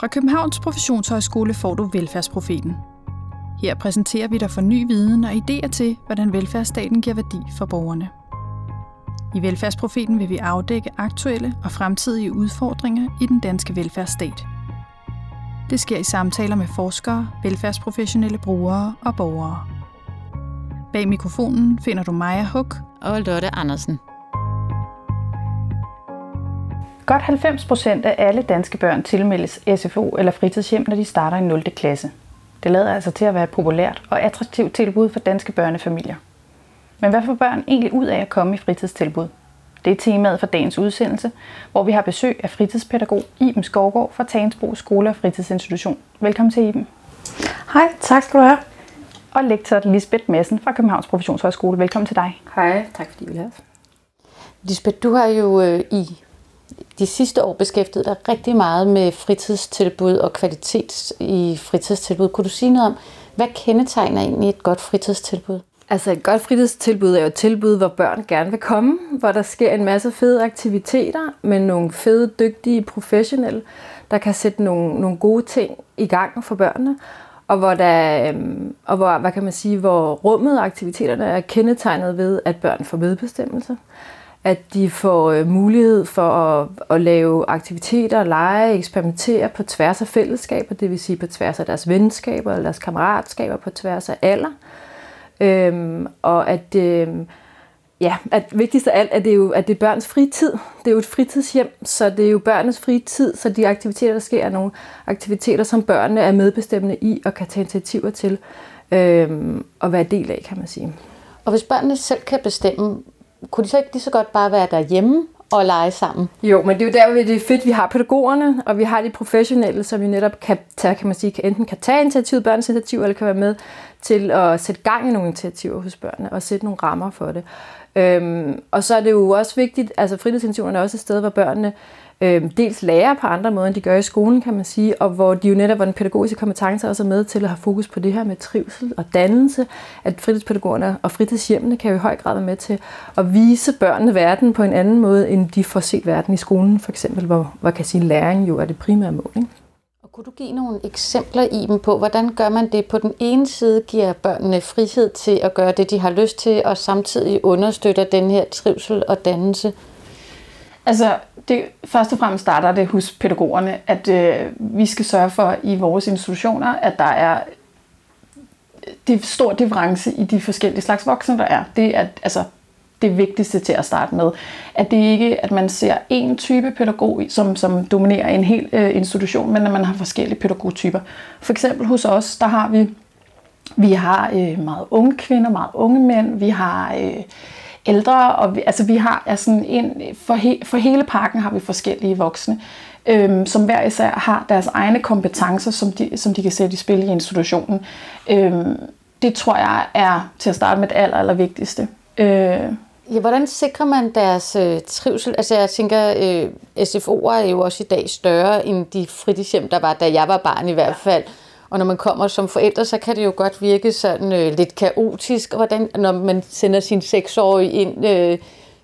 Fra Københavns Professionshøjskole får du Velfærdsprofeten. Her præsenterer vi dig for ny viden og idéer til, hvordan velfærdsstaten giver værdi for borgerne. I Velfærdsprofeten vil vi afdække aktuelle og fremtidige udfordringer i den danske velfærdsstat. Det sker i samtaler med forskere, velfærdsprofessionelle brugere og borgere. Bag mikrofonen finder du Maja Huk og Lotte Andersen. Godt 90 procent af alle danske børn tilmeldes SFO eller fritidshjem, når de starter i 0. klasse. Det lader altså til at være et populært og attraktivt tilbud for danske børnefamilier. Men hvad får børn egentlig ud af at komme i fritidstilbud? Det er temaet for dagens udsendelse, hvor vi har besøg af fritidspædagog Iben Skovgaard fra Tagensbro Skole og Fritidsinstitution. Velkommen til Iben. Hej, tak skal du have. Og lektor Lisbeth Madsen fra Københavns Professionshøjskole. Velkommen til dig. Hej, tak fordi vi have. Lisbeth, du har jo øh, i de sidste år beskæftiget dig rigtig meget med fritidstilbud og kvalitet i fritidstilbud. Kunne du sige noget om, hvad kendetegner egentlig et godt fritidstilbud? Altså et godt fritidstilbud er jo et tilbud, hvor børn gerne vil komme, hvor der sker en masse fede aktiviteter med nogle fede, dygtige professionelle, der kan sætte nogle, nogle gode ting i gang for børnene, og hvor der, øhm, og hvor, hvad kan man sige, hvor rummet og aktiviteterne er kendetegnet ved, at børn får medbestemmelse at de får øh, mulighed for at, at lave aktiviteter, lege, eksperimentere på tværs af fællesskaber, det vil sige på tværs af deres venskaber eller deres kammeratskaber, på tværs af alder. Øhm, og at, øhm, ja, at vigtigst af alt, at det, er jo, at det er børns fritid. Det er jo et fritidshjem, så det er jo børnenes fritid, så de aktiviteter, der sker, er nogle aktiviteter, som børnene er medbestemmende i og kan tage initiativer til øhm, og være del af, kan man sige. Og hvis børnene selv kan bestemme, kunne de så ikke lige så godt bare være derhjemme og lege sammen? Jo, men det er jo der, hvor det er fedt, vi har pædagogerne, og vi har de professionelle, som vi netop kan tage, kan man sige, enten kan tage initiativet, børns initiativ, eller kan være med til at sætte gang i nogle initiativer hos børnene, og sætte nogle rammer for det. Øhm, og så er det jo også vigtigt, altså fritidsinstitutionerne er også et sted, hvor børnene øh, dels lærer på andre måder, end de gør i skolen, kan man sige, og hvor de jo netop, hvor den pædagogiske kompetence også er med til at have fokus på det her med trivsel og dannelse, at fritidspædagogerne og fritidshjemmene kan jo i høj grad være med til at vise børnene verden på en anden måde, end de får set verden i skolen, for eksempel, hvor, hvor kan sige, læring jo er det primære mål. Ikke? Og kunne du give nogle eksempler i dem på, hvordan gør man det? På den ene side giver børnene frihed til at gøre det, de har lyst til, og samtidig understøtter den her trivsel og dannelse. Altså, det, først og fremmest starter det hos pædagogerne, at øh, vi skal sørge for i vores institutioner, at der er det er stor difference i de forskellige slags voksne, der er. Det er altså det vigtigste til at starte med. At det ikke at man ser en type pædagog, som, som dominerer en hel øh, institution, men at man har forskellige pædagogtyper. For eksempel hos os, der har vi vi har øh, meget unge kvinder, meget unge mænd, vi har øh, ældre, og vi, altså vi har altså en, for, he, for hele parken har vi forskellige voksne, øhm, som hver især har deres egne kompetencer, som de, som de kan sætte i spil i institutionen. Øhm, det tror jeg er til at starte med det aller, aller vigtigste. Øh, Ja, hvordan sikrer man deres øh, trivsel? Altså jeg tænker, øh, SFO'er er jo også i dag større end de fritidshjem, der var, da jeg var barn i hvert fald. Ja. Og når man kommer som forældre, så kan det jo godt virke sådan øh, lidt kaotisk, hvordan, når man sender sin seksårige ind øh,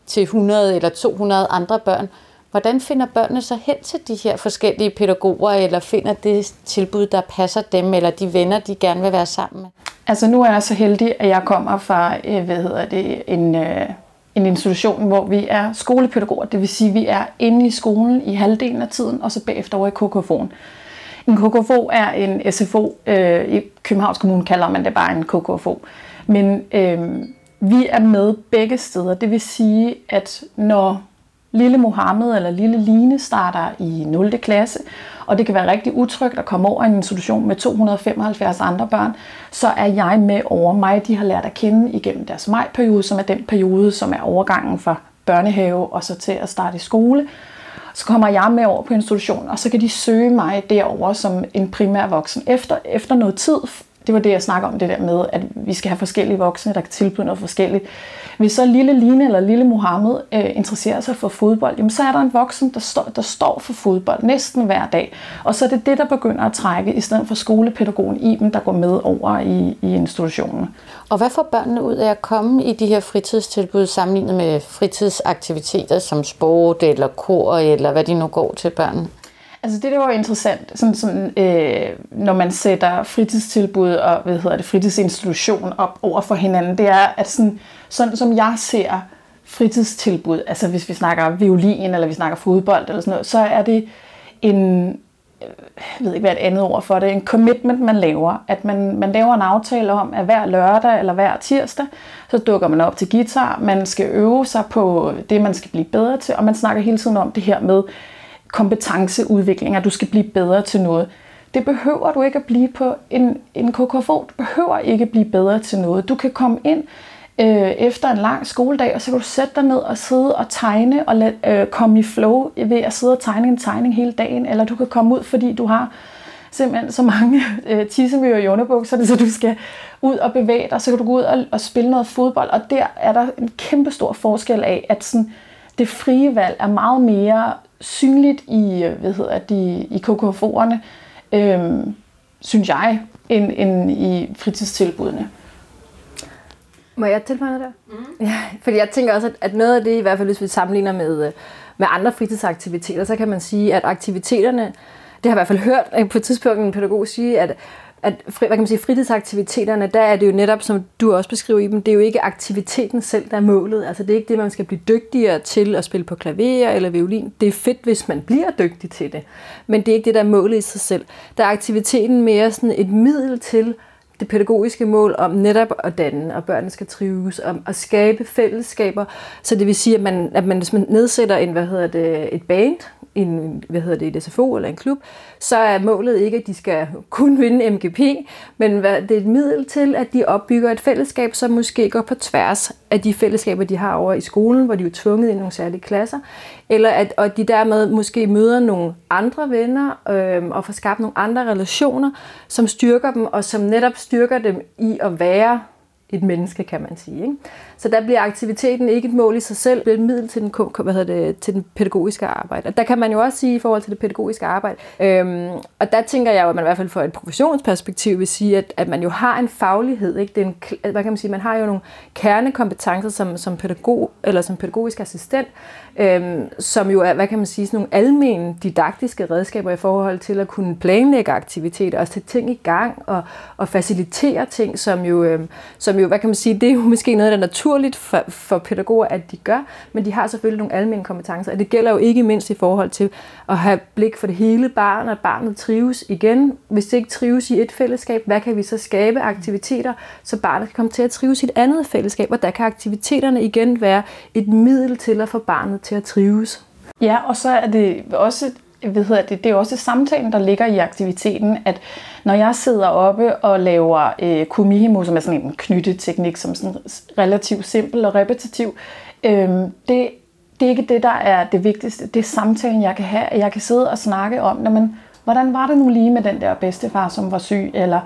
til 100 eller 200 andre børn. Hvordan finder børnene så hen til de her forskellige pædagoger, eller finder det tilbud, der passer dem, eller de venner, de gerne vil være sammen med? Altså nu er jeg så heldig, at jeg kommer fra øh, hvad hedder det, en, øh, en institution, hvor vi er skolepædagoger. Det vil sige, at vi er inde i skolen i halvdelen af tiden, og så bagefter over i KKF'en. En KKFO er en SFO. Øh, I Københavns Kommune kalder man det bare en KKFO. Men øh, vi er med begge steder. Det vil sige, at når lille Mohammed eller lille Line starter i 0. klasse, og det kan være rigtig utrygt at komme over en institution med 275 andre børn, så er jeg med over mig. De har lært at kende igennem deres majperiode, som er den periode, som er overgangen fra børnehave og så til at starte i skole. Så kommer jeg med over på institutionen, og så kan de søge mig derover som en primær voksen. Efter, efter noget tid, det var det, jeg snakker om, det der med, at vi skal have forskellige voksne, der kan tilbyde noget forskelligt. Hvis så lille Line eller lille Mohammed øh, interesserer sig for fodbold, jamen så er der en voksen, der står, der står for fodbold næsten hver dag. Og så er det det, der begynder at trække, i stedet for skolepædagogen i der går med over i, i institutionen. Og hvad får børnene ud af at komme i de her fritidstilbud sammenlignet med fritidsaktiviteter som sport eller kor, eller hvad de nu går til børn? Altså det, der var interessant, sådan, sådan, øh, når man sætter fritidstilbud og hvad hedder det, fritidsinstitution op over for hinanden, det er, at sådan, sådan som jeg ser fritidstilbud, altså hvis vi snakker violin, eller vi snakker fodbold, eller sådan noget, så er det en, jeg ved ikke hvad et andet ord for det, en commitment, man laver. At man, man laver en aftale om, at hver lørdag eller hver tirsdag, så dukker man op til guitar, man skal øve sig på det, man skal blive bedre til, og man snakker hele tiden om det her med kompetenceudvikling, at du skal blive bedre til noget. Det behøver du ikke at blive på en, en KKFO. Du behøver ikke at blive bedre til noget. Du kan komme ind øh, efter en lang skoledag, og så kan du sætte dig ned og sidde og tegne og lad, øh, komme i flow ved at sidde og tegne en tegning hele dagen, eller du kan komme ud, fordi du har simpelthen så mange øh, tissemyrer i underbukserne, så du skal ud og bevæge dig, så kan du gå ud og, og spille noget fodbold, og der er der en kæmpe stor forskel af, at sådan, det frie valg er meget mere synligt i, hvad hedder de, i KKF'erne, øh, synes jeg, end, end i fritidstilbudene. Må jeg tilføje noget der? Mm. Ja, fordi jeg tænker også, at, at noget af det, i hvert fald hvis vi sammenligner med, øh, med andre fritidsaktiviteter, så kan man sige, at aktiviteterne, det har jeg i hvert fald hørt på et tidspunkt en pædagog sige, at, at hvad kan man sige, fritidsaktiviteterne, der er det jo netop, som du også beskriver i dem, det er jo ikke aktiviteten selv, der er målet. Altså det er ikke det, man skal blive dygtigere til at spille på klaver eller violin. Det er fedt, hvis man bliver dygtig til det. Men det er ikke det, der er målet i sig selv. Der er aktiviteten mere sådan et middel til det pædagogiske mål om netop at danne, og børnene skal trives, om at skabe fællesskaber. Så det vil sige, at man, at man, hvis man nedsætter en, hvad hedder det, et band, en, hvad hedder det, et SFO eller en klub, så er målet ikke, at de skal kun vinde MGP, men det er et middel til, at de opbygger et fællesskab, som måske går på tværs af de fællesskaber, de har over i skolen, hvor de er tvunget i nogle særlige klasser, eller at og de dermed måske møder nogle andre venner øh, og får skabt nogle andre relationer, som styrker dem, og som netop styrker dem i at være et menneske, kan man sige. Ikke? Så der bliver aktiviteten ikke et mål i sig selv, det bliver et middel til den, hvad hedder det, til den pædagogiske arbejde. Og der kan man jo også sige i forhold til det pædagogiske arbejde, øhm, og der tænker jeg jo, at man i hvert fald fra et professionsperspektiv vil sige, at, at man jo har en faglighed. Ikke? Det er en, hvad kan man sige, man har jo nogle kernekompetencer som, som pædagog eller som pædagogisk assistent, øhm, som jo er, hvad kan man sige, sådan nogle almen didaktiske redskaber i forhold til at kunne planlægge aktiviteter og sætte ting i gang og, og facilitere ting, som jo, øhm, som jo, hvad kan man sige, det er jo måske noget, der er naturligt for, for pædagoger, at de gør, men de har selvfølgelig nogle almindelige kompetencer, og det gælder jo ikke mindst i forhold til at have blik for det hele barn, at barnet trives igen. Hvis det ikke trives i et fællesskab, hvad kan vi så skabe aktiviteter, så barnet kan komme til at trives i et andet fællesskab, og der kan aktiviteterne igen være et middel til at få barnet til at trives. Ja, og så er det også hvad hedder det, det er også samtalen, der ligger i aktiviteten, at når jeg sidder oppe og laver øh, kumihimo, som er sådan en knytteteknik, som sådan relativt simpel og repetitiv, øh, det, det er ikke det, der er det vigtigste. Det er samtalen, jeg kan have. at Jeg kan sidde og snakke om, når man hvordan var det nu lige med den der bedstefar, som var syg, eller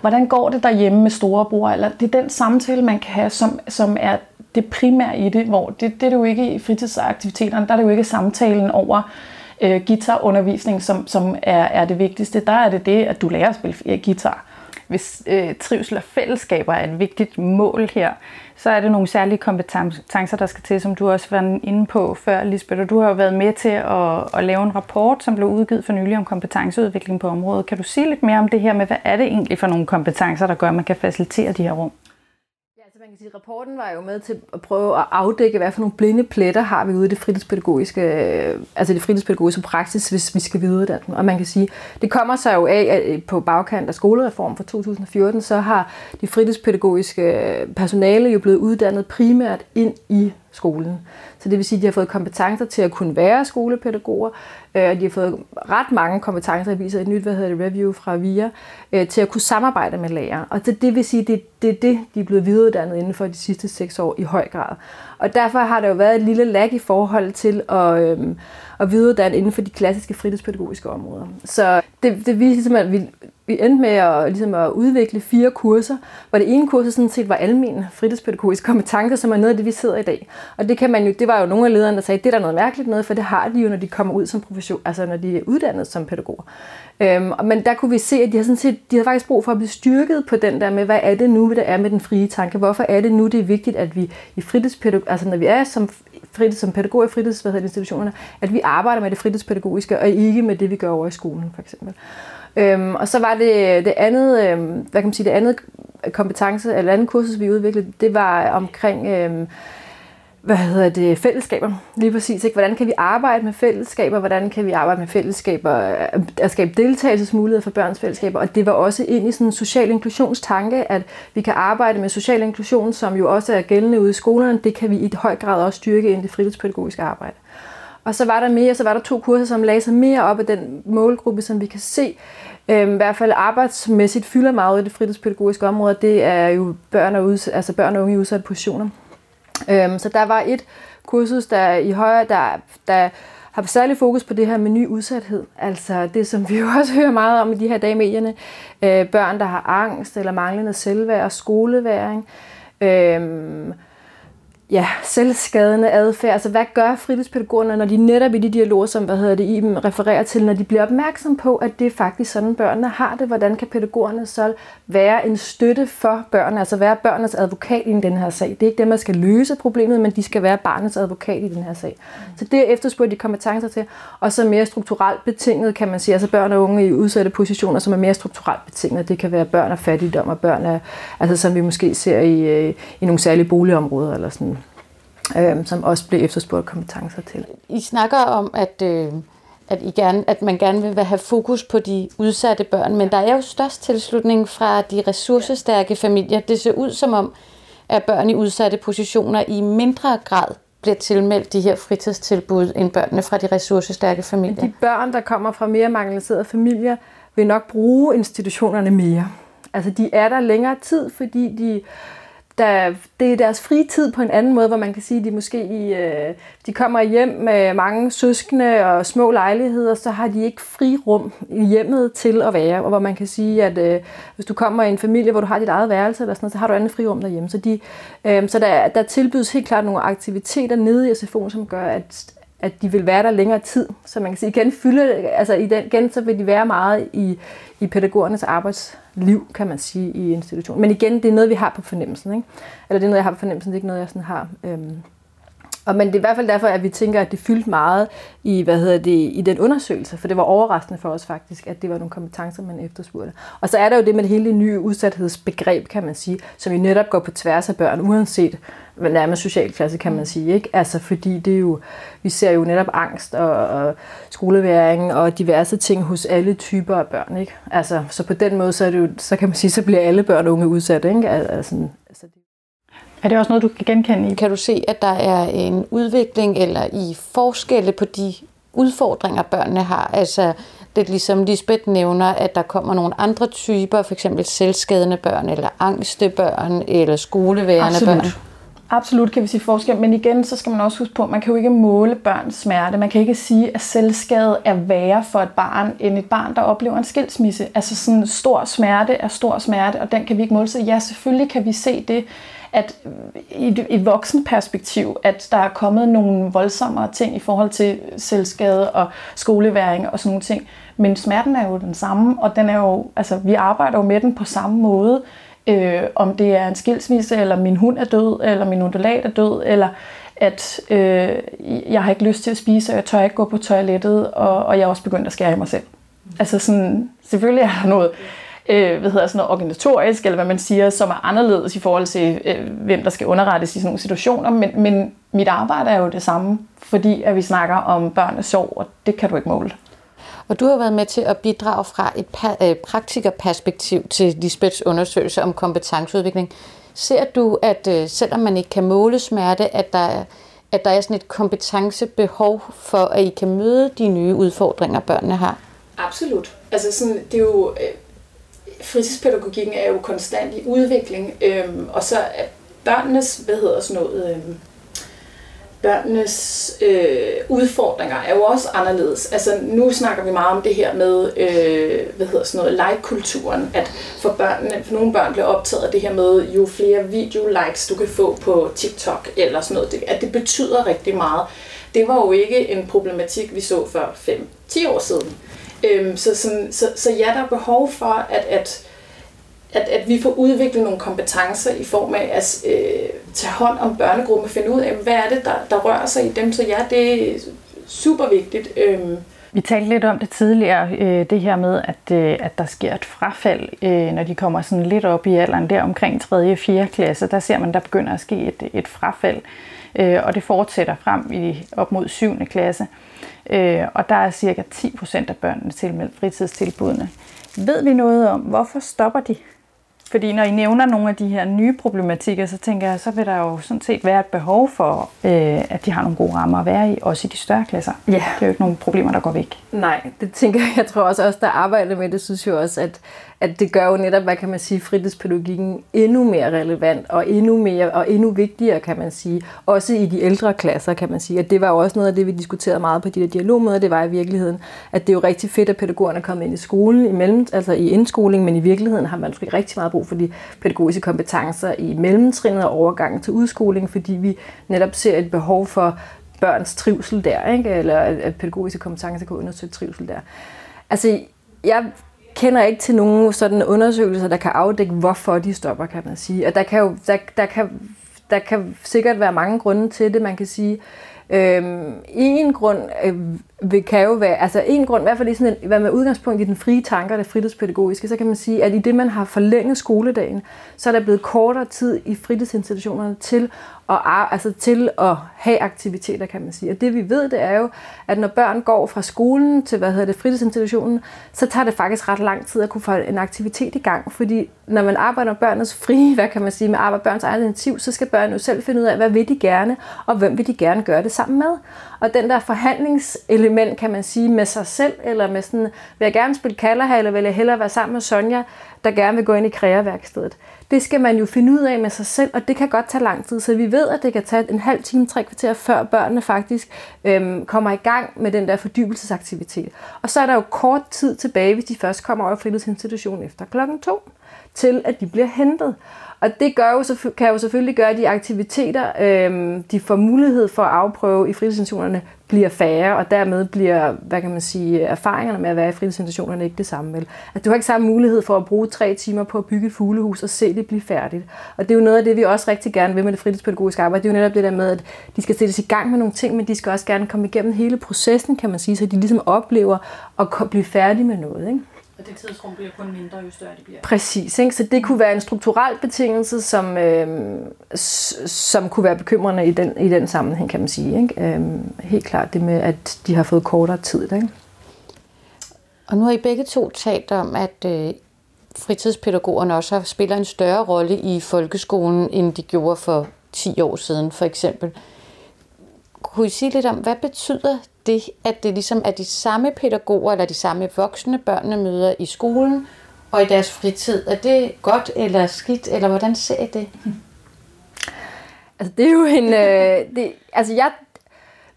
hvordan går det derhjemme med storebror, eller det er den samtale, man kan have, som, som er det primære i det, hvor det, det er det jo ikke i fritidsaktiviteterne, der er det jo ikke samtalen over, øh, guitarundervisning, som, som er, er det vigtigste. Der er det det, at du lærer at spille guitar. Hvis øh, trivsel og fællesskaber er et vigtigt mål her, så er det nogle særlige kompetencer, der skal til, som du også var inde på før, Lisbeth. Og du har jo været med til at, at lave en rapport, som blev udgivet for nylig om kompetenceudvikling på området. Kan du sige lidt mere om det her med, hvad er det egentlig for nogle kompetencer, der gør, at man kan facilitere de her rum? Man kan sige, rapporten var jo med til at prøve at afdække, hvad for nogle blinde pletter har vi ude i det fritidspædagogiske, øh, altså det fritidspædagogiske praksis, hvis vi skal videre Og man kan sige, det kommer sig jo af, at øh, på bagkant af skolereformen fra 2014, så har de fritidspædagogiske personale jo blevet uddannet primært ind i skolen. Så det vil sige, at de har fået kompetencer til at kunne være skolepædagoger, øh, og de har fået ret mange kompetencer, jeg viser et nyt, hvad hedder det, review fra VIA, øh, til at kunne samarbejde med lærere. Og det, det vil sige, at det, det er det, de er blevet videreuddannet inden for de sidste seks år i høj grad. Og derfor har der jo været et lille lag i forhold til at, øhm, at videreuddanne inden for de klassiske fritidspædagogiske områder. Så det, det viser simpelthen, at vi, vi endte med at, ligesom at udvikle fire kurser, hvor det ene kursus sådan set var almen fritidspædagogisk kompetence, som er noget af det, vi sidder i dag. Og det kan man jo, det var jo nogle af lederne, der sagde, det er der noget mærkeligt noget, for det har de jo, når de kommer ud som profession, altså når de er uddannet som pædagoger. Øhm, men der kunne vi se, at de har, sådan set, de har faktisk brug for at blive styrket på den der med, hvad er det nu, der er med den frie tanke? Hvorfor er det nu, det er vigtigt, at vi i fritidspædagog, altså når vi er som fritids, som pædagog i fritidsinstitutionerne, at vi arbejder med det fritidspædagogiske, og ikke med det, vi gør over i skolen, for eksempel. Øhm, og så var det det andet, øhm, hvad kan man sige, det andet kompetence, eller andet kursus, vi udviklede, det var omkring øhm, hvad hedder det, fællesskaber. Lige præcis. Ikke? Hvordan kan vi arbejde med fællesskaber? Hvordan kan vi arbejde med fællesskaber? Øh, at skabe deltagelsesmuligheder for børns fællesskaber. Og det var også ind i sådan en social inklusionstanke, at vi kan arbejde med social inklusion, som jo også er gældende ude i skolerne. Det kan vi i høj grad også styrke ind i det fritidspædagogiske arbejde. Og så var der mere, så var der to kurser, som lagde sig mere op af den målgruppe, som vi kan se, øhm, i hvert fald arbejdsmæssigt fylder meget i det fritidspædagogiske område. Det er jo børn og, uds- altså børn og unge i udsatte positioner. Øhm, så der var et kursus, der i højere, der, der har særlig fokus på det her med ny udsathed. Altså det, som vi jo også hører meget om i de her dage i medierne. Øh, børn, der har angst eller manglende selvværd og skoleværing. Øh, ja, selvskadende adfærd. Altså, hvad gør fritidspædagogerne, når de netop i de dialoger, som hvad hedder det, I refererer til, når de bliver opmærksom på, at det er faktisk sådan, børnene har det, hvordan kan pædagogerne så være en støtte for børnene, altså være børnenes advokat i den her sag. Det er ikke dem, der skal løse problemet, men de skal være barnets advokat i den her sag. Så det er efterspurgt de kompetencer til, og så mere strukturelt betinget, kan man sige, altså børn og unge i udsatte positioner, som er mere strukturelt betinget. Det kan være børn af fattigdom og børn af, altså som vi måske ser i, øh, i nogle særlige boligområder eller sådan øh, som også blev efterspurgt kompetencer til. I snakker om, at, øh, at, I gerne, at man gerne vil have fokus på de udsatte børn, men der er jo størst tilslutning fra de ressourcestærke familier. Det ser ud som om, at børn i udsatte positioner i mindre grad bliver tilmeldt de her fritidstilbud end børnene fra de ressourcestærke familier. De børn, der kommer fra mere marginaliserede familier, vil nok bruge institutionerne mere. Altså de er der længere tid, fordi de der, det er deres fritid på en anden måde, hvor man kan sige, at de måske i, øh, de kommer hjem med mange søskende og små lejligheder, så har de ikke fri rum i hjemmet til at være, og hvor man kan sige, at øh, hvis du kommer i en familie, hvor du har dit eget værelse, eller sådan noget, så har du andet frirum derhjemme. Så, de, øh, så der, der tilbydes helt klart nogle aktiviteter nede i SFO'en, som gør, at, at de vil være der længere tid. Så man kan sige, igen, fylde, altså igen, så vil de være meget i, i pædagogernes arbejdsliv, kan man sige, i institutionen. Men igen, det er noget, vi har på fornemmelsen. Ikke? Eller det er noget, jeg har på fornemmelsen, det er ikke noget, jeg sådan har. Øhm. Og, men det er i hvert fald derfor, at vi tænker, at det fyldte meget i, hvad hedder det, i den undersøgelse, for det var overraskende for os faktisk, at det var nogle kompetencer, man efterspurgte. Og så er der jo det med hele det nye udsatthedsbegreb, kan man sige, som jo netop går på tværs af børn, uanset nærmest social klasse, kan man mm. sige. Ikke? Altså, fordi det er jo, vi ser jo netop angst og, og skoleværing og diverse ting hos alle typer af børn. Ikke? Altså, så på den måde, så, er det jo, så kan man sige, så bliver alle børn og unge udsat. Ikke? Altså, er det også noget, du kan genkende i? Kan du se, at der er en udvikling eller i forskelle på de udfordringer, børnene har? Altså, det er ligesom Lisbeth nævner, at der kommer nogle andre typer, f.eks. selvskadende børn, eller angste børn, eller skoleværende Absolut. børn. Absolut kan vi sige forskel, men igen, så skal man også huske på, at man kan jo ikke måle børns smerte. Man kan ikke sige, at selvskade er værre for et barn, end et barn, der oplever en skilsmisse. Altså sådan stor smerte er stor smerte, og den kan vi ikke måle. Så ja, selvfølgelig kan vi se det, at i et, et voksenperspektiv, at der er kommet nogle voldsommere ting i forhold til selvskade og skoleværing og sådan nogle ting. Men smerten er jo den samme, og den er jo, altså, vi arbejder jo med den på samme måde øh, om det er en skilsmisse, eller min hund er død, eller min undulat er død, eller at øh, jeg har ikke lyst til at spise, og jeg tør ikke gå på toilettet, og, og jeg er også begyndt at skære i mig selv. Altså sådan, selvfølgelig er der noget, øh, hvad hedder sådan noget organisatorisk, eller hvad man siger, som er anderledes i forhold til, øh, hvem der skal underrettes i sådan nogle situationer, men, men mit arbejde er jo det samme, fordi at vi snakker om børnenes sorg, og det kan du ikke måle. Og du har været med til at bidrage fra et øh, praktikerperspektiv til Lisbeths undersøgelse om kompetenceudvikling. Ser du, at øh, selvom man ikke kan måle smerte, at der, at der er sådan et kompetencebehov for, at I kan møde de nye udfordringer, børnene har? Absolut. Altså sådan, det er jo, øh, fritidspædagogikken er jo konstant i udvikling, øhm, og så er børnenes, hvad hedder sådan noget, øhm, børnenes øh, udfordringer er jo også anderledes. Altså nu snakker vi meget om det her med, øh, hvad hedder sådan noget, like-kulturen, at for børnene, for nogle børn bliver optaget af det her med, jo flere video-likes du kan få på TikTok eller sådan noget, det, at det betyder rigtig meget. Det var jo ikke en problematik, vi så for 5-10 år siden. Øhm, så, sådan, så, så ja, der er behov for, at, at at, at vi får udviklet nogle kompetencer i form af at øh, tage hånd om børnegruppen og finde ud af, hvad er det, der, der rører sig i dem. Så ja, det er super vigtigt. Øhm. Vi talte lidt om det tidligere, øh, det her med, at, øh, at der sker et frafald, øh, når de kommer sådan lidt op i alderen, der omkring 3. og 4. klasse, der ser man, der begynder at ske et, et frafald, øh, og det fortsætter frem i op mod 7. klasse. Øh, og der er cirka 10 procent af børnene tilmeldt fritidstilbudene. Ved vi noget om, hvorfor stopper de? Fordi når I nævner nogle af de her nye problematikker, så tænker jeg, så vil der jo sådan set være et behov for, øh, at de har nogle gode rammer at være i, også i de større klasser. Ja. Det er jo ikke nogle problemer, der går væk. Nej, det tænker jeg. Jeg tror også, at os, der arbejder med det, synes jo også, at, at det gør jo netop, hvad kan man sige, fritidspædagogikken endnu mere relevant og endnu mere og endnu vigtigere, kan man sige. Også i de ældre klasser, kan man sige. At det var jo også noget af det, vi diskuterede meget på de der dialogmøder, det var i virkeligheden, at det er jo rigtig fedt, at pædagogerne er kommet ind i skolen, i mellem, altså i indskoling, men i virkeligheden har man måske rigtig meget brug for de pædagogiske kompetencer i mellemtrinnet og overgangen til udskoling, fordi vi netop ser et behov for børns trivsel der, ikke? eller at pædagogiske kompetencer kan undersøge trivsel der. Altså, jeg kender ikke til nogen sådan undersøgelser, der kan afdække, hvorfor de stopper, kan man sige. Og der kan jo der, der kan, der kan sikkert være mange grunde til det. Man kan sige, øhm, en grund øh, kan jo være, altså en grund, i hvert fald i sådan en, hvad med udgangspunkt i den frie tanker, det fritidspædagogiske, så kan man sige, at i det, man har forlænget skoledagen, så er der blevet kortere tid i fritidsinstitutionerne til og altså til at have aktiviteter, kan man sige. Og det vi ved, det er jo, at når børn går fra skolen til, hvad hedder det, fritidsinstitutionen, så tager det faktisk ret lang tid at kunne få en aktivitet i gang. Fordi når man arbejder med børnenes frie, hvad kan man sige, med arbejder børns eget initiativ, så skal børnene jo selv finde ud af, hvad vil de gerne, og hvem vil de gerne gøre det sammen med. Og den der forhandlingselement, kan man sige, med sig selv, eller med sådan, vil jeg gerne spille kalderhal, eller vil jeg hellere være sammen med Sonja, der gerne vil gå ind i kreaværkstedet det skal man jo finde ud af med sig selv, og det kan godt tage lang tid. Så vi ved, at det kan tage en halv time, tre kvarter, før børnene faktisk øhm, kommer i gang med den der fordybelsesaktivitet. Og så er der jo kort tid tilbage, hvis de først kommer over i fritidsinstitutionen efter klokken to, til at de bliver hentet. Og det gør jo, kan jo selvfølgelig gøre, at de aktiviteter, øh, de får mulighed for at afprøve i fritidsinstitutionerne, bliver færre, og dermed bliver, hvad kan man sige, erfaringerne med at være i fritidsinstitutionerne ikke det samme. Vel? At du har ikke samme mulighed for at bruge tre timer på at bygge et fuglehus og se det blive færdigt. Og det er jo noget af det, vi også rigtig gerne vil med det fritidspædagogiske arbejde. Det er jo netop det der med, at de skal sættes i gang med nogle ting, men de skal også gerne komme igennem hele processen, kan man sige, så de ligesom oplever at blive færdige med noget. Ikke? Og det tidsrum bliver kun mindre, jo større det bliver. Præcis. Ikke? Så det kunne være en strukturel betingelse, som, øh, som kunne være bekymrende i den, i den sammenhæng, kan man sige. Ikke? Øh, helt klart det med, at de har fået kortere tid. Ikke? Og nu har I begge to talt om, at øh, fritidspædagogerne også har, spiller en større rolle i folkeskolen, end de gjorde for 10 år siden, for eksempel. Kunne I sige lidt om, hvad betyder det, at det ligesom er de samme pædagoger eller de samme voksne børnene møder i skolen og i deres fritid? Er det godt eller skidt, eller hvordan ser I det? Altså, det er jo en... Øh, det, altså, jeg,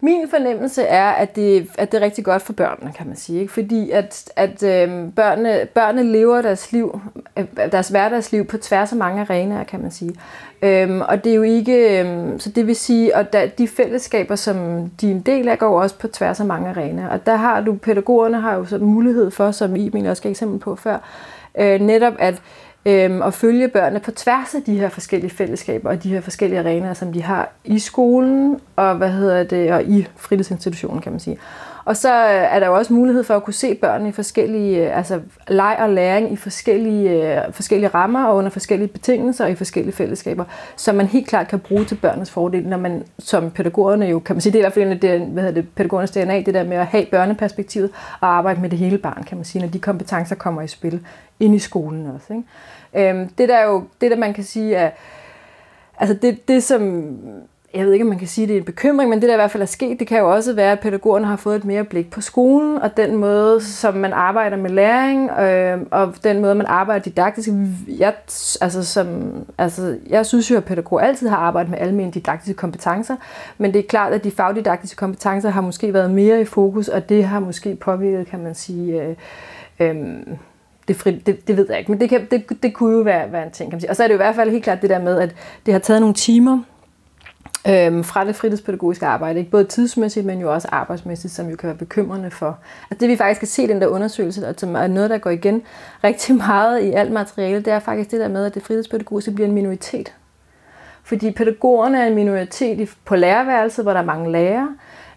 min fornemmelse er, at det, at det er rigtig godt for børnene, kan man sige. Ikke? Fordi at, at øh, børnene, børnene lever deres liv, øh, deres hverdagsliv på tværs af mange arenaer, kan man sige. Øhm, og det er jo ikke, øhm, så det vil sige, at der, de fællesskaber, som de er en del af, går også på tværs af mange arenaer. Og der har du, pædagogerne har jo så mulighed for, som I mener også gav eksempel på før, øh, netop at øhm, og følge børnene på tværs af de her forskellige fællesskaber og de her forskellige arenaer, som de har i skolen og hvad hedder det og i fritidsinstitutionen, kan man sige. Og så øh, er der jo også mulighed for at kunne se børnene i forskellige, øh, altså leg og læring i forskellige, øh, forskellige rammer og under forskellige betingelser og i forskellige fællesskaber, som man helt klart kan bruge til børnenes fordel, når man som pædagogerne jo, kan man sige, det er i hvert fald det, hvad hedder det, pædagogernes DNA, det der med at have børneperspektivet og arbejde med det hele barn, kan man sige, når de kompetencer kommer i spil ind i skolen også. Ikke? Øhm, det der jo, det der man kan sige er, altså det, det som jeg ved ikke, om man kan sige, at det er en bekymring, men det der i hvert fald er sket, det kan jo også være, at pædagogerne har fået et mere blik på skolen, og den måde, som man arbejder med læring, øh, og den måde, man arbejder didaktisk. Jeg, altså, som, altså, jeg synes jo, at pædagoger altid har arbejdet med almindelige didaktiske kompetencer, men det er klart, at de fagdidaktiske kompetencer har måske været mere i fokus, og det har måske påvirket, kan man sige, øh, øh, det, fri, det, det ved jeg ikke, men det, kan, det, det kunne jo være, være en ting, kan man sige. Og så er det jo i hvert fald helt klart det der med, at det har taget nogle timer øhm, fra det fritidspædagogiske arbejde. Ikke både tidsmæssigt, men jo også arbejdsmæssigt, som jo kan være bekymrende for. Altså det vi faktisk kan se i den der undersøgelse, og som er noget, der går igen rigtig meget i alt materiale, det er faktisk det der med, at det fritidspædagogiske bliver en minoritet. Fordi pædagogerne er en minoritet på lærerværelset, hvor der er mange lærere.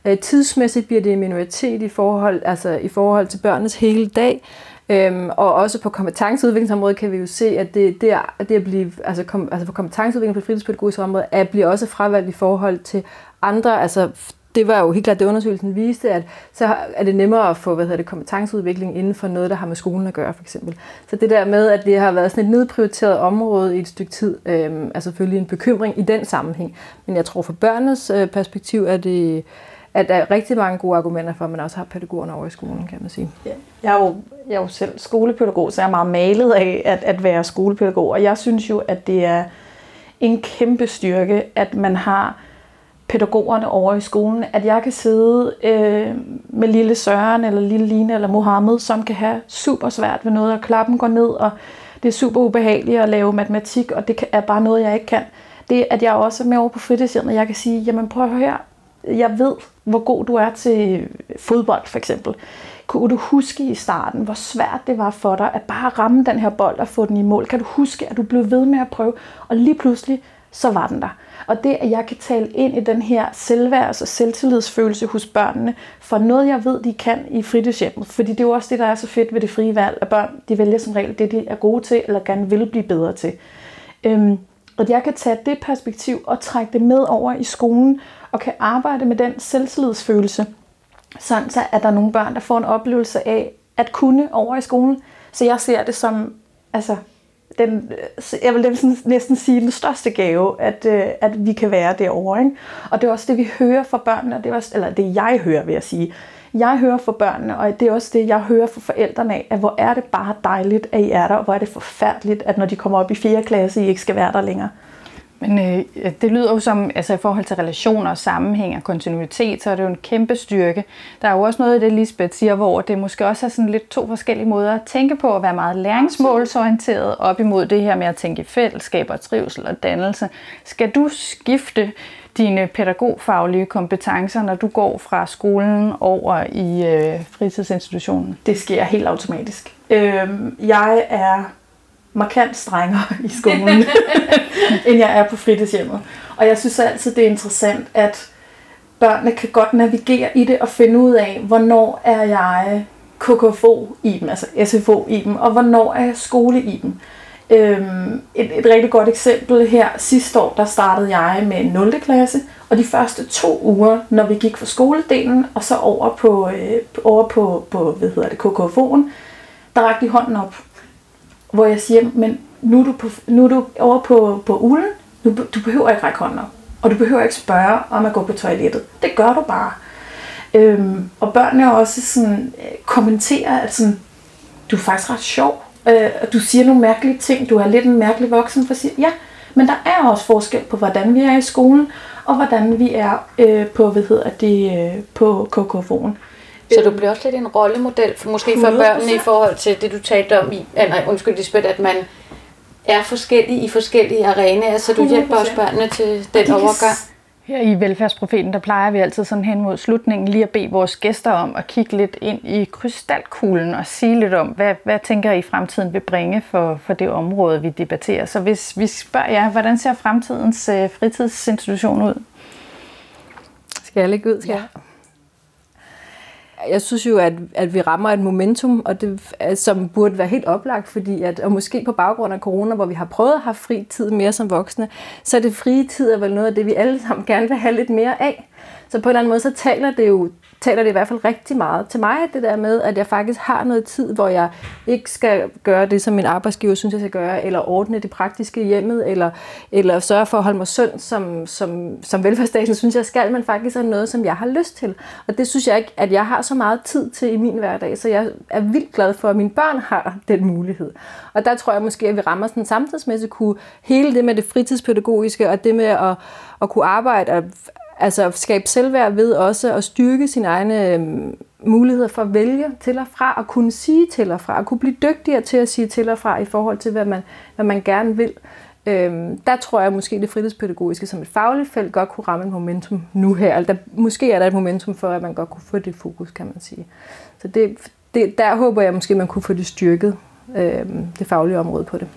Øh, tidsmæssigt bliver det en minoritet i forhold, altså i forhold til børnenes hele dag. Øhm, og også på kompetenceudviklingsområdet kan vi jo se, at det, det, er, det at blive, altså, kom, altså på kompetenceudvikling på fritidspædagogisk område, at bliver også fravalgt i forhold til andre, altså det var jo helt klart, det undersøgelsen viste, at så er det nemmere at få hvad hedder det, kompetenceudvikling inden for noget, der har med skolen at gøre, for eksempel. Så det der med, at det har været sådan et nedprioriteret område i et stykke tid, øh, er selvfølgelig en bekymring i den sammenhæng. Men jeg tror, for børnenes øh, perspektiv er det, at der er rigtig mange gode argumenter for, at man også har pædagogerne over i skolen, kan man sige. Ja. Jeg, er jo, jeg er jo selv skolepædagog, så jeg er meget malet af at, at være skolepædagog, og jeg synes jo, at det er en kæmpe styrke, at man har pædagogerne over i skolen, at jeg kan sidde øh, med lille Søren, eller lille Line, eller Mohammed, som kan have super svært ved noget, og klappen går ned, og det er super ubehageligt at lave matematik, og det er bare noget, jeg ikke kan. Det, at jeg også er med over på fritidshjemmet, jeg kan sige, jamen prøv at høre her, jeg ved, hvor god du er til fodbold for eksempel. Kunne du huske i starten, hvor svært det var for dig at bare ramme den her bold og få den i mål? Kan du huske, at du blev ved med at prøve, og lige pludselig, så var den der. Og det, at jeg kan tale ind i den her selvværds- og selvtillidsfølelse hos børnene, for noget, jeg ved, de kan i fritidshjemmet. Fordi det er jo også det, der er så fedt ved det frie valg, at børn de vælger som regel det, de er gode til, eller gerne vil blive bedre til. Øhm, og jeg kan tage det perspektiv og trække det med over i skolen, og kan arbejde med den selvtillidsfølelse, sådan så at der er nogle børn, der får en oplevelse af at kunne over i skolen. Så jeg ser det som, altså, den, jeg vil næsten sige den største gave, at, øh, at vi kan være derovre. Ikke? Og det er også det, vi hører fra børnene, det er også, eller det jeg hører, vil jeg sige. Jeg hører fra børnene, og det er også det, jeg hører fra forældrene af, at hvor er det bare dejligt, at I er der, og hvor er det forfærdeligt, at når de kommer op i 4. klasse, I ikke skal være der længere. Men øh, det lyder jo som, altså i forhold til relationer og sammenhæng og kontinuitet, så er det jo en kæmpe styrke. Der er jo også noget i det, Lisbeth siger, hvor det måske også er sådan lidt to forskellige måder at tænke på, at være meget læringsmålsorienteret op imod det her med at tænke i fællesskab og trivsel og dannelse. Skal du skifte dine pædagogfaglige kompetencer, når du går fra skolen over i øh, fritidsinstitutionen? Det sker helt automatisk. Øh, jeg er markant strengere i skolen, end jeg er på fritidshjemmet. Og jeg synes altid, det er interessant, at børnene kan godt navigere i det og finde ud af, hvornår er jeg KKFO i dem, altså SFO i dem, og hvornår er jeg skole i dem. Øhm, et, et rigtig godt eksempel her, sidste år, der startede jeg med 0. klasse, og de første to uger, når vi gik fra skoledelen, og så over på, øh, over på, på hvad hedder det, KKFO'en, der rakte de hånden op hvor jeg siger, men nu er du, på, nu er du over på, på ulen, nu, du behøver ikke række hånden op, og du behøver ikke spørge om at gå på toilettet. Det gør du bare. Øhm, og børnene også sådan, øh, kommenterer, at sådan, du er faktisk ret sjov, øh, du siger nogle mærkelige ting, du er lidt en mærkelig voksen, for at sige, ja, men der er også forskel på, hvordan vi er i skolen, og hvordan vi er øh, på, hvad hedder det, øh, på KKF'en. Så du bliver også lidt en rollemodel, for måske for børnene i forhold til det, du talte om i, nej, undskyld Lisbeth, at man er forskellig i forskellige arenaer, så du 100%. hjælper også børnene til den overgang. Her i Velfærdsprofeten, der plejer vi altid sådan hen mod slutningen lige at bede vores gæster om at kigge lidt ind i krystalkuglen og sige lidt om, hvad, hvad tænker I fremtiden vil bringe for, for det område, vi debatterer. Så hvis vi spørger jer, hvordan ser fremtidens øh, fritidsinstitution ud? Skal jeg lægge ud? Skal ja jeg jeg synes jo, at, at vi rammer et momentum, og det, øh, som burde være helt oplagt, fordi at, og måske på baggrund af corona, hvor vi har prøvet at have fri tid mere som voksne, så er det frie tid er vel noget af det, vi alle sammen gerne vil have lidt mere af. Så på en eller anden måde, så taler det jo taler det i hvert fald rigtig meget til mig, det der med, at jeg faktisk har noget tid, hvor jeg ikke skal gøre det, som min arbejdsgiver synes, jeg skal gøre, eller ordne det praktiske hjemmet, eller, eller sørge for at holde mig sund, som, som, som velfærdsstaten synes, jeg skal, men faktisk er noget, som jeg har lyst til. Og det synes jeg ikke, at jeg har så meget tid til i min hverdag, så jeg er vildt glad for, at mine børn har den mulighed. Og der tror jeg måske, at vi rammer sådan samtidsmæssigt kunne hele det med det fritidspædagogiske, og det med at, at kunne arbejde altså skabe selvværd ved også at styrke sine egne øhm, muligheder for at vælge til og fra, og kunne sige til og fra, og kunne blive dygtigere til at sige til og fra i forhold til, hvad man, hvad man gerne vil. Øhm, der tror jeg måske, det fritidspædagogiske som et fagligt felt godt kunne ramme et momentum nu her. Altså, der, måske er der et momentum for, at man godt kunne få det fokus, kan man sige. Så det, det, der håber jeg måske, man kunne få det styrket, øhm, det faglige område på det.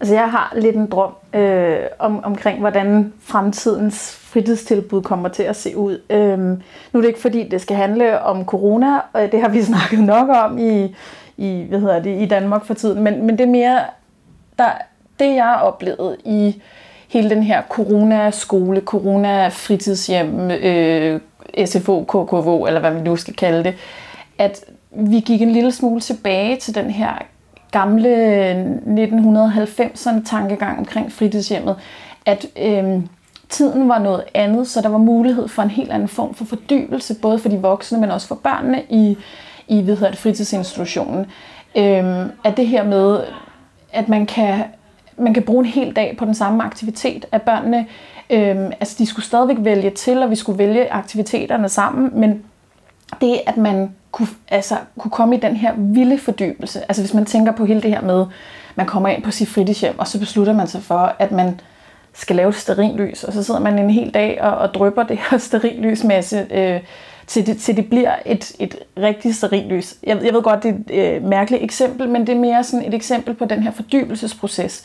Altså jeg har lidt en drøm øh, om, omkring, hvordan fremtidens fritidstilbud kommer til at se ud. Øh, nu er det ikke fordi, det skal handle om corona, og det har vi snakket nok om i, i, hvad hedder det, i Danmark for tiden, men, men det er mere, der, det jeg har oplevet i hele den her corona-skole, corona-fritidshjem, øh, SFO, KKV, eller hvad vi nu skal kalde det, at vi gik en lille smule tilbage til den her gamle 1990'erne tankegang omkring fritidshjemmet, at øh, tiden var noget andet, så der var mulighed for en helt anden form for fordybelse, både for de voksne, men også for børnene i, i hvad hedder det, fritidsinstitutionen. Øhm, at det her med, at man kan, man kan bruge en hel dag på den samme aktivitet, at børnene, øhm, altså de skulle stadigvæk vælge til, og vi skulle vælge aktiviteterne sammen, men det, at man kunne, altså, kunne komme i den her vilde fordybelse. Altså hvis man tænker på hele det her med, man kommer ind på sit fritidshjem, og så beslutter man sig for, at man skal lave et sterillys, og så sidder man en hel dag og, og drypper det her sterillysmasse, øh, til, det, til det bliver et, et rigtigt sterillys. Jeg, jeg ved godt, det er et øh, mærkeligt eksempel, men det er mere sådan et eksempel på den her fordybelsesproces.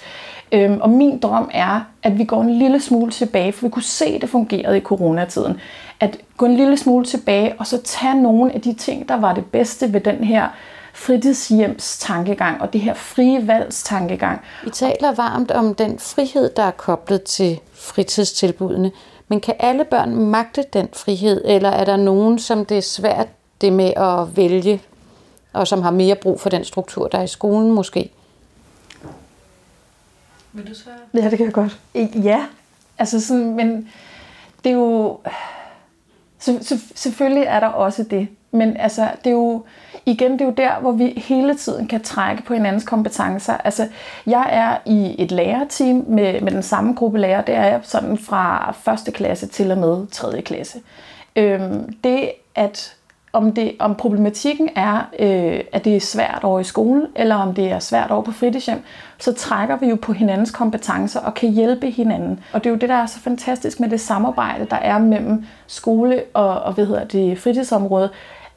Øhm, og min drøm er, at vi går en lille smule tilbage, for vi kunne se, at det fungerede i coronatiden at gå en lille smule tilbage og så tage nogle af de ting, der var det bedste ved den her fritidshjems tankegang og det her frie valgs tankegang. Vi taler varmt om den frihed, der er koblet til fritidstilbudene. Men kan alle børn magte den frihed, eller er der nogen, som det er svært det med at vælge, og som har mere brug for den struktur, der er i skolen måske? Vil du svare? Ja, det kan jeg godt. Ja, altså sådan, men det er jo så, så, selvfølgelig er der også det. Men altså, det er jo, igen, det er jo der, hvor vi hele tiden kan trække på hinandens kompetencer. Altså, jeg er i et lærerteam med, med den samme gruppe lærere. Det er jeg sådan fra første klasse til og med tredje klasse. Øhm, det, at om, det, om problematikken er, øh, at det er svært over i skolen, eller om det er svært over på fritidshjem, så trækker vi jo på hinandens kompetencer og kan hjælpe hinanden. Og det er jo det, der er så fantastisk med det samarbejde, der er mellem skole og, og hvad hedder det, fritidsområde,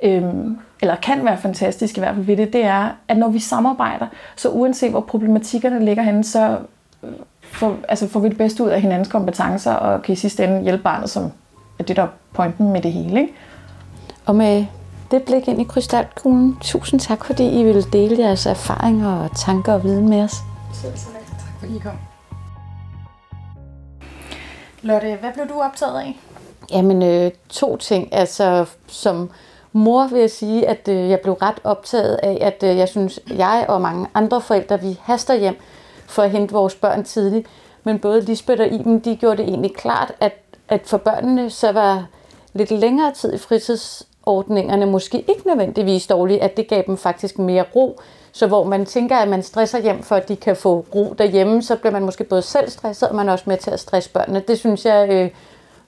øhm, eller kan være fantastisk i hvert fald ved det, det er, at når vi samarbejder, så uanset hvor problematikkerne ligger henne, så øh, får, altså får vi det bedste ud af hinandens kompetencer, og kan i sidste ende hjælpe barnet, som er det, der er pointen med det hele. Ikke? Og med det blik ind i krystalkuglen, tusind tak, fordi I ville dele jeres erfaringer og tanker og viden med os. Selv Tak fordi I kom. Lotte, hvad blev du optaget af? Jamen, øh, to ting. Altså, som mor vil jeg sige, at øh, jeg blev ret optaget af, at øh, jeg synes, jeg og mange andre forældre, vi haster hjem for at hente vores børn tidligt. Men både Lisbeth og Iben, de gjorde det egentlig klart, at, at for børnene, så var lidt længere tid i fritids ordningerne måske ikke nødvendigvis dårlige, at det gav dem faktisk mere ro. Så hvor man tænker, at man stresser hjem, for at de kan få ro derhjemme, så bliver man måske både selv stresset, og man er også med til at stresse børnene. Det synes jeg øh,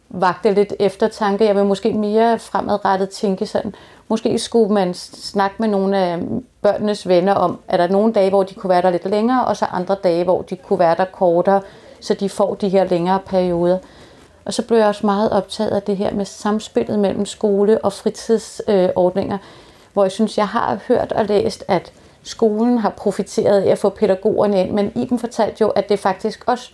vagte lidt eftertanke. Jeg vil måske mere fremadrettet tænke sådan, måske skulle man snakke med nogle af børnenes venner om, at der er nogle dage, hvor de kunne være der lidt længere, og så andre dage, hvor de kunne være der kortere, så de får de her længere perioder. Og så blev jeg også meget optaget af det her med samspillet mellem skole og fritidsordninger, øh, hvor jeg synes, jeg har hørt og læst, at skolen har profiteret af at få pædagogerne ind, men Iben fortalte jo, at det faktisk også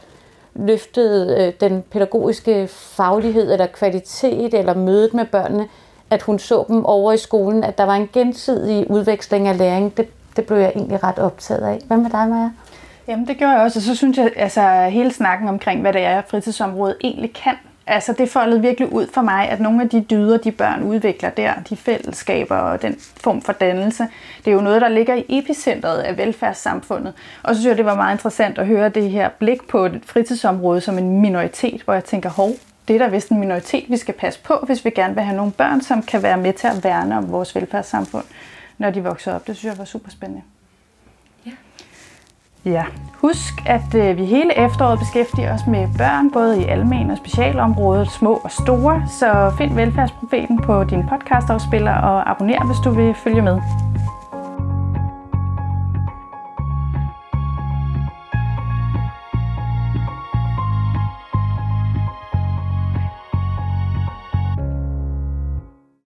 løftede øh, den pædagogiske faglighed eller kvalitet eller mødet med børnene, at hun så dem over i skolen, at der var en gensidig udveksling af læring. Det, det blev jeg egentlig ret optaget af. Hvad med dig, Maja? Jamen det gjorde jeg også, og så synes jeg, altså hele snakken omkring, hvad det er, fritidsområdet egentlig kan. Altså det foldede virkelig ud for mig, at nogle af de dyder, de børn udvikler der, de fællesskaber og den form for dannelse, det er jo noget, der ligger i epicentret af velfærdssamfundet. Og så synes jeg, det var meget interessant at høre det her blik på et fritidsområde som en minoritet, hvor jeg tænker, hov, det er da vist en minoritet, vi skal passe på, hvis vi gerne vil have nogle børn, som kan være med til at værne om vores velfærdssamfund, når de vokser op. Det synes jeg var super spændende. Ja, husk, at øh, vi hele efteråret beskæftiger os med børn, både i almen og specialområdet, små og store. Så find Velfærdsprofeten på din podcastafspiller og abonner, hvis du vil følge med.